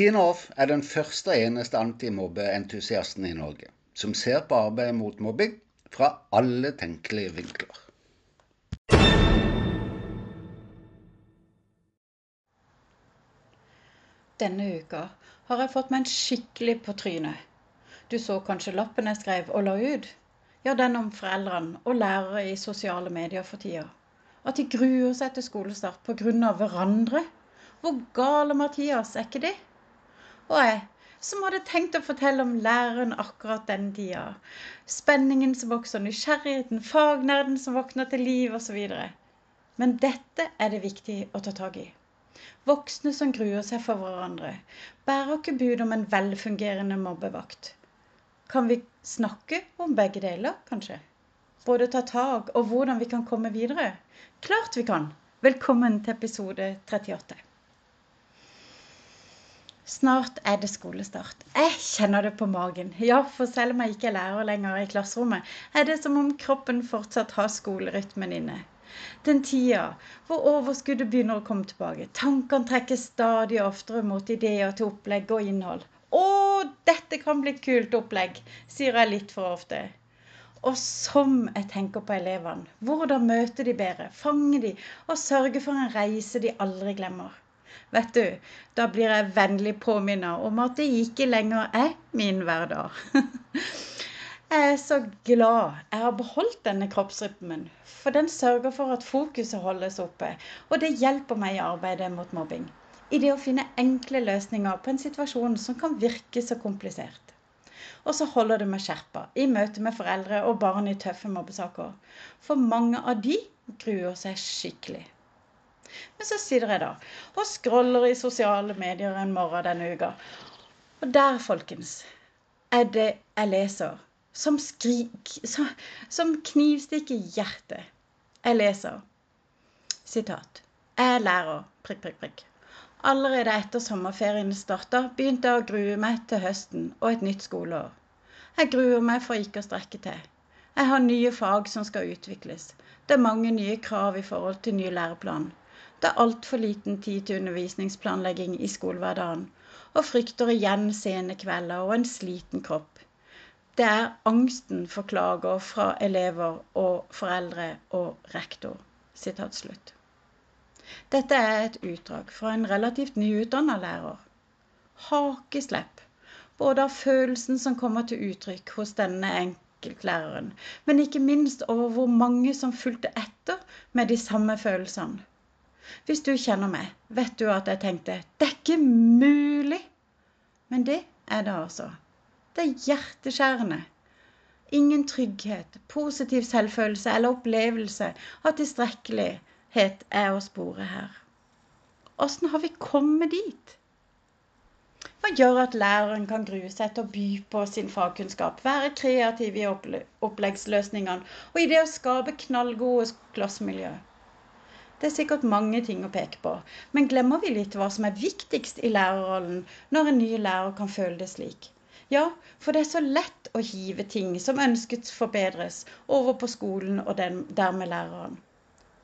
Tina Off er den første og eneste antimobbeentusiasten i Norge som ser på arbeidet mot mobbing fra alle tenkelige vinkler. Denne uka har jeg fått meg en skikkelig på trynet. Du så kanskje lappen jeg skrev og la ut? Ja, den om foreldrene og lærere i sosiale medier for tida. At de gruer seg til skolestart pga. hverandre. Hvor gale Mathias er ikke det? Og jeg som hadde tenkt å fortelle om læreren akkurat den tida. Spenningen som vokser, nysgjerrigheten, fagnerden som våkner til liv osv. Men dette er det viktig å ta tak i. Voksne som gruer seg for hverandre, bærer ikke bud om en velfungerende mobbevakt. Kan vi snakke om begge deler, kanskje? Både ta tak og hvordan vi kan komme videre? Klart vi kan! Velkommen til episode 38. Snart er det skolestart. Jeg kjenner det på magen. Ja, for selv om jeg ikke er lærer lenger i klasserommet, er det som om kroppen fortsatt har skolerytmen inne. Den tida hvor overskuddet begynner å komme tilbake. Tankene trekkes stadig oftere mot ideer til opplegg og innhold. Å, dette kan bli kult opplegg, sier jeg litt for ofte. Og som jeg tenker på elevene. Hvordan møte de bedre, fange de og sørge for en reise de aldri glemmer. Vet du, da blir jeg vennlig påminnet om at det ikke lenger er min hverdag. Jeg er så glad jeg har beholdt denne kroppsrytmen, for den sørger for at fokuset holdes oppe, og det hjelper meg i arbeidet mot mobbing. I det å finne enkle løsninger på en situasjon som kan virke så komplisert. Og så holder det meg skjerpa i møte med foreldre og barn i tøffe mobbesaker. For mange av de gruer seg skikkelig. Men så sitter jeg da og scroller i sosiale medier en morgen denne uka. Og der, folkens, er det jeg leser som, skrik, som, som knivstikker hjertet. Jeg leser sitat. Jeg er lærer, prikk, prikk, prikk. Allerede etter sommerferien starta, begynte jeg å grue meg til høsten og et nytt skoleår. Jeg gruer meg for ikke å strekke til. Jeg har nye fag som skal utvikles. Det er mange nye krav i forhold til ny læreplan. Det er altfor liten tid til undervisningsplanlegging i skolehverdagen, og frykter igjen sene kvelder og en sliten kropp. Det er angsten for klager fra elever og foreldre og rektor. Dette er et utdrag fra en relativt nyutdanna lærer. Hakeslepp både av følelsen som kommer til uttrykk hos denne enkeltlæreren, men ikke minst over hvor mange som fulgte etter med de samme følelsene. Hvis du kjenner meg, vet du at jeg tenkte det er ikke mulig. Men det er det altså. Det er hjerteskjærende. Ingen trygghet, positiv selvfølelse eller opplevelse av tilstrekkelighet er å spore her. Åssen har vi kommet dit? Hva gjør at læreren kan grue seg til å by på sin fagkunnskap, være kreativ i oppleggsløsningene og i det å skape knallgode klassemiljø? Det er sikkert mange ting å peke på, men glemmer vi litt hva som er viktigst i lærerrollen når en ny lærer kan føle det slik? Ja, for det er så lett å hive ting som ønsket forbedres, over på skolen og dermed læreren.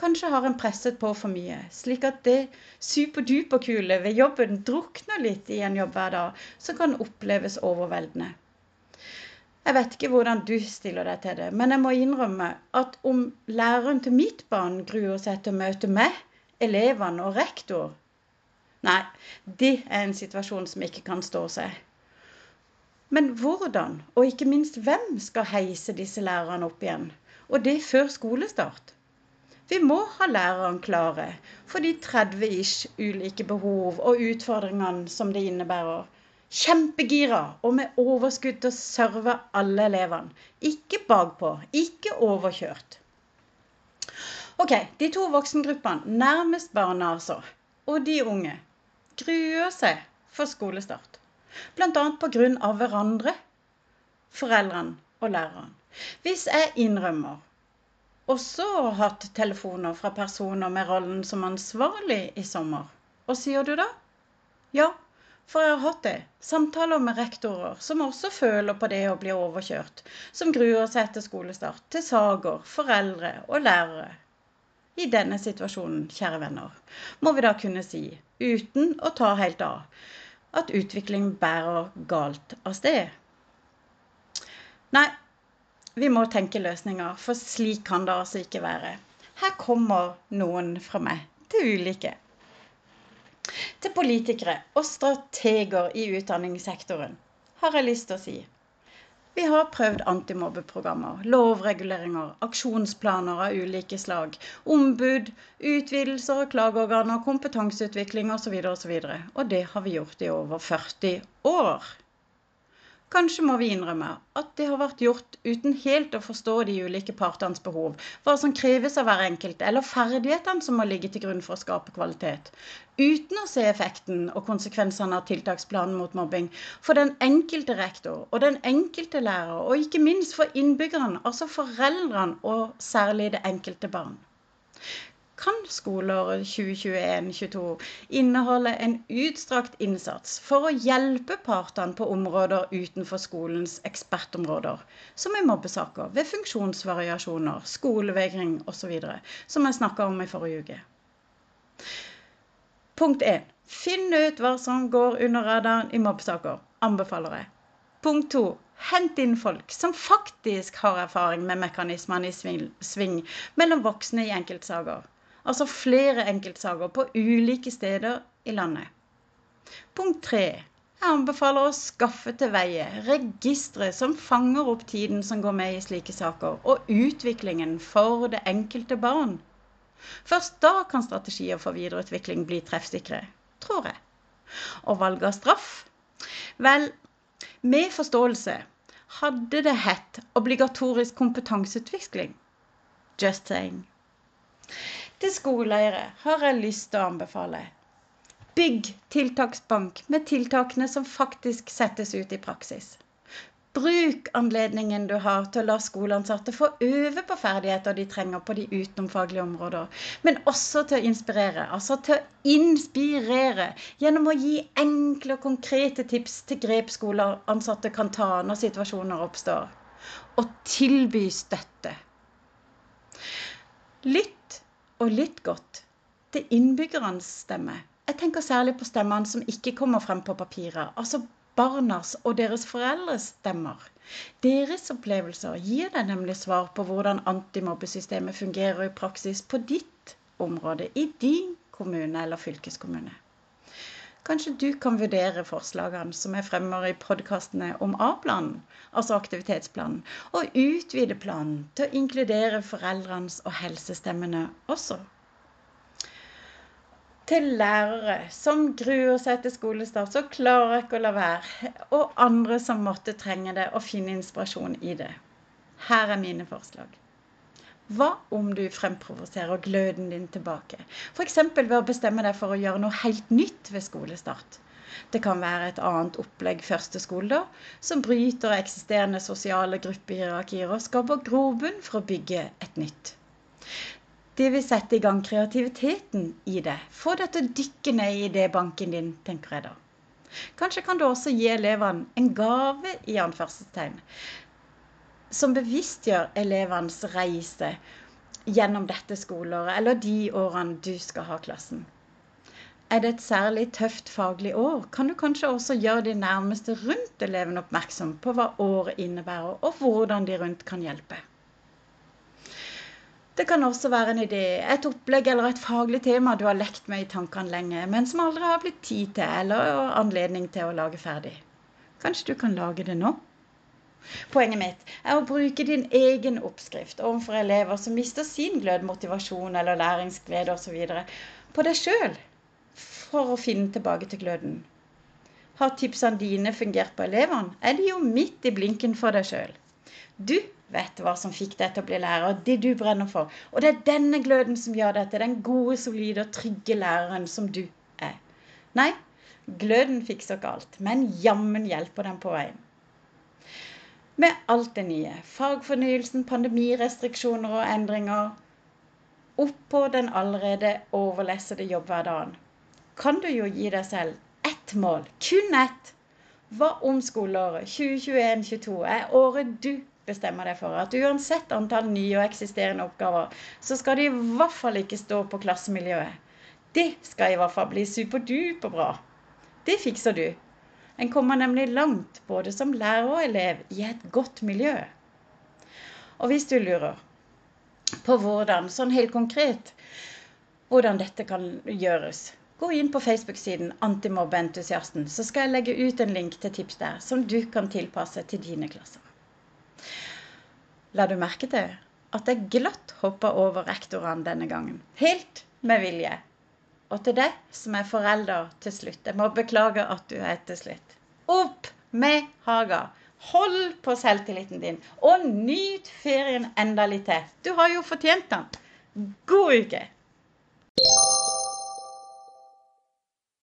Kanskje har en presset på for mye, slik at det superduperkule ved jobben drukner litt i en jobbhverdag som kan oppleves overveldende. Jeg vet ikke hvordan du stiller deg til det, men jeg må innrømme at om læreren til mitt barn gruer seg til å møte meg, elevene og rektor Nei, det er en situasjon som ikke kan stå seg. Men hvordan, og ikke minst hvem, skal heise disse lærerne opp igjen? Og det før skolestart? Vi må ha lærerne klare for de 30 ish ulike behov og utfordringene som det innebærer. Kjempegira og med overskudd til å serve alle elevene. Ikke bakpå, ikke overkjørt. Ok, De to voksengruppene nærmest barna, altså, og de unge, gruer seg for skolestart. Bl.a. pga. hverandre, foreldrene og læreren. Hvis jeg innrømmer også hatt telefoner fra personer med rollen som ansvarlig i sommer, hva sier du da? Ja, for jeg har hatt det. Samtaler med rektorer som også føler på det å bli overkjørt. Som gruer seg til skolestart. Til sager, foreldre og lærere. I denne situasjonen, kjære venner, må vi da kunne si, uten å ta helt av, at utvikling bærer galt av sted. Nei, vi må tenke løsninger, for slik kan det altså ikke være. Her kommer noen fra meg til ulike. Til politikere og strateger i utdanningssektoren har jeg lyst til å si vi har prøvd antimobbeprogrammer, lovreguleringer, aksjonsplaner av ulike slag, ombud, utvidelser av klageorganer, kompetanseutvikling osv. osv. Og det har vi gjort i over 40 år. Kanskje må vi innrømme at det har vært gjort uten helt å forstå de ulike partenes behov, hva som kreves av hver enkelt, eller ferdighetene som må ligge til grunn for å skape kvalitet. Uten å se effekten og konsekvensene av tiltaksplanen mot mobbing for den enkelte rektor og den enkelte lærer, og ikke minst for innbyggerne, altså foreldrene og særlig det enkelte barn kan skoleåret 2021-2022 inneholde en utstrakt innsats for å hjelpe partene på områder utenfor skolens ekspertområder, som i mobbesaker, ved funksjonsvariasjoner, skolevegring osv., som jeg snakka om i forrige uke. Punkt 1. Finn ut hva som går under radaren i mobbesaker. Anbefaler jeg. Punkt 2. Hent inn folk som faktisk har erfaring med mekanismene i sving, mellom voksne i enkeltsaker altså flere enkeltsaker på ulike steder i landet. Punkt tre. Jeg anbefaler å skaffe til veie registre som fanger opp tiden som går med i slike saker, og utviklingen for det enkelte barn. Først da kan strategier for videreutvikling bli treffsikre, tror jeg. Og valg av straff? Vel, med forståelse hadde det hett obligatorisk kompetanseutvikling. Just saying. Til skoleeiere har jeg lyst til å anbefale Bygg tiltaksbank med tiltakene som faktisk settes ut i praksis. Bruk anledningen du har til å la skoleansatte få øve på ferdigheter de trenger på de utenomfaglige områder, men også til å inspirere. Altså til å inspirere gjennom å gi enkle og konkrete tips til grep skoleansatte kan ta når situasjoner oppstår. Og tilby støtte. Lytt og litt godt til innbyggernes stemme. Jeg tenker særlig på stemmene som ikke kommer frem på papiret. Altså barnas og deres foreldres stemmer. Deres opplevelser gir deg nemlig svar på hvordan antimobbesystemet fungerer i praksis på ditt område, i din kommune eller fylkeskommune. Kanskje du kan vurdere forslagene som jeg fremmer i podkastene om A-planen, altså aktivitetsplanen, og utvide planen til å inkludere foreldrenes og helsestemmene også. Til lærere som gruer seg til skolestart, så klarer jeg ikke å la være, og andre som måtte trenge det og finne inspirasjon i det. Her er mine forslag. Hva om du fremprovoserer gløden din tilbake? F.eks. ved å bestemme deg for å gjøre noe helt nytt ved skolestart. Det kan være et annet opplegg første skoledag, som bryter eksisterende sosiale gruppehierarkier og skaper grobunn for å bygge et nytt. Det vil sette i gang kreativiteten i det. Få deg til å dykke ned i idébanken din, tenker jeg da. Kanskje kan du også gi elevene en gave, i anførselstegn, som bevisstgjør elevenes reise gjennom dette skoleåret, eller de årene du skal ha klassen. Er det et særlig tøft faglig år, kan du kanskje også gjøre de nærmeste rundt eleven oppmerksom på hva året innebærer, og hvordan de rundt kan hjelpe. Det kan også være en idé, et opplegg eller et faglig tema du har lekt med i tankene lenge, men som aldri har blitt tid til eller anledning til å lage ferdig. Kanskje du kan lage det nå? Poenget mitt er å bruke din egen oppskrift overfor elever som mister sin glød, motivasjon eller læringsglede osv. på deg sjøl for å finne tilbake til gløden. Har tipsene dine fungert på elevene, er de jo midt i blinken for deg sjøl. Du vet hva som fikk deg til å bli lærer, det du brenner for. Og det er denne gløden som gjør deg til den gode, solide og trygge læreren som du er. Nei, gløden fikser ikke alt, men jammen hjelper den på veien med alt det nye. Fagfornyelsen, pandemirestriksjoner og endringer. Oppå den allerede overlessede jobbhverdagen kan du jo gi deg selv ett mål, kun ett. Hva om skoleåret 2021-2022 er året du bestemmer deg for at uansett antall nye og eksisterende oppgaver, så skal det i hvert fall ikke stå på klassemiljøet. Det skal i hvert fall bli superduper bra. Det fikser du En kommer nemlig langt både som lærer og elev i et godt miljø. Og hvis du lurer på hvordan, sånn helt konkret, hvordan dette kan gjøres, gå inn på Facebook-siden Antimobbeentusiasten, så skal jeg legge ut en link til tips der som du kan tilpasse til dine klasser. La du merke til at jeg glatt hoppa over rektorene denne gangen? Helt med vilje. Og til deg som er forelder til slutt, jeg må beklage at du er til slutt. Opp med Haga! Hold på selvtilliten din, og nyt ferien enda litt til. Du har jo fortjent den. God uke!